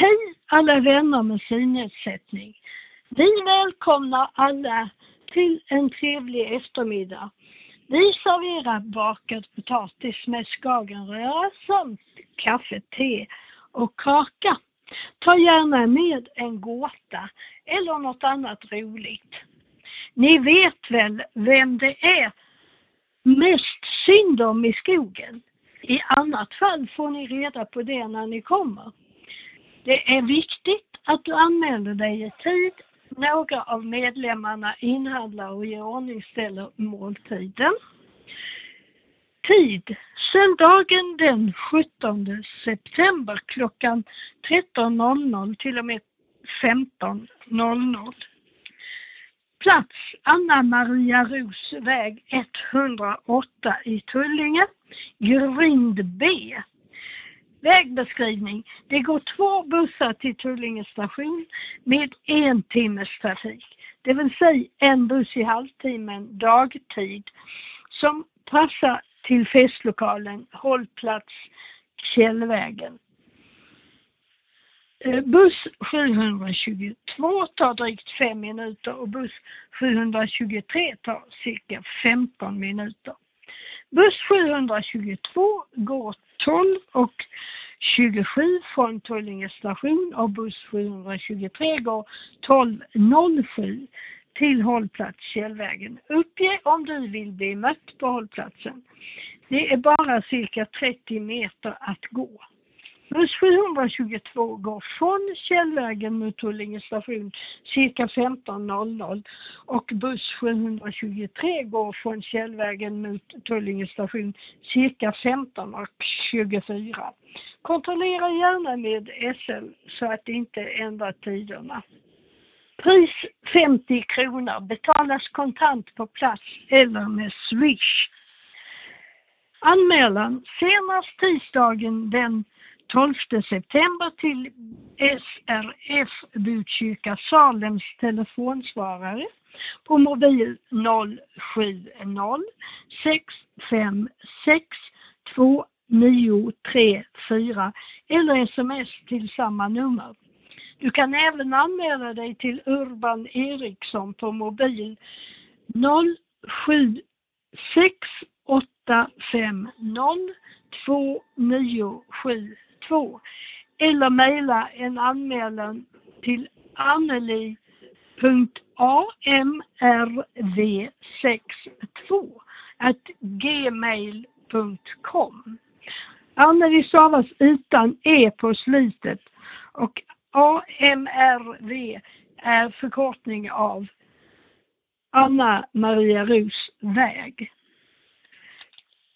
Hej alla vänner med synnedsättning. Vi välkomnar alla till en trevlig eftermiddag. Vi serverar bakad potatis med skagenröra samt kaffe, te och kaka. Ta gärna med en gåta eller något annat roligt. Ni vet väl vem det är mest synd om i skogen? I annat fall får ni reda på det när ni kommer. Det är viktigt att du anmäler dig i tid. Några av medlemmarna inhandlar och iordningställer måltiden. Tid. Söndagen den 17 september klockan 13.00 till och med 15.00. Plats Anna Maria Ros väg 108 i Tullinge, grind B. Vägbeskrivning. Det går två bussar till Tullinge station med en timmes trafik. Det vill säga en buss i halvtimmen dagtid som passar till festlokalen, hållplats Källvägen. Eh, buss 722 tar drygt 5 minuter och buss 723 tar cirka 15 minuter. Buss 722 går 12 och 27 från Tullinge station och buss 723 går 12.07 till hållplats Källvägen. Uppge om du vill bli mött på hållplatsen. Det är bara cirka 30 meter att gå. 722 går från Källvägen mot Tullinge station cirka 15.00 och buss 723 går från Källvägen mot Tullinge station cirka 15.24. Kontrollera gärna med SL så att det inte ändrar tiderna. Pris 50 kronor, betalas kontant på plats eller med Swish. Anmälan senast tisdagen den 12 september till SRF Botkyrka Salems telefonsvarare på mobil 070 656 2934 eller sms till samma nummer. Du kan även anmäla dig till Urban Eriksson på mobil 076 850 2972 eller mejla en anmälan till anneli.amrv62 at gmail.com. Anneli stavas utan e på slutet och AMRV är förkortning av Anna Maria Ros väg.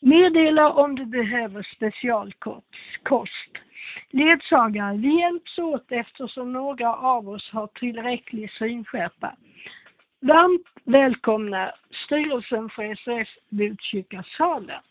Meddela om du behöver specialkost. Ledsagare, vi hjälps åt eftersom några av oss har tillräcklig synskärpa. Varmt välkomna styrelsen för SOS Botkyrka Salen.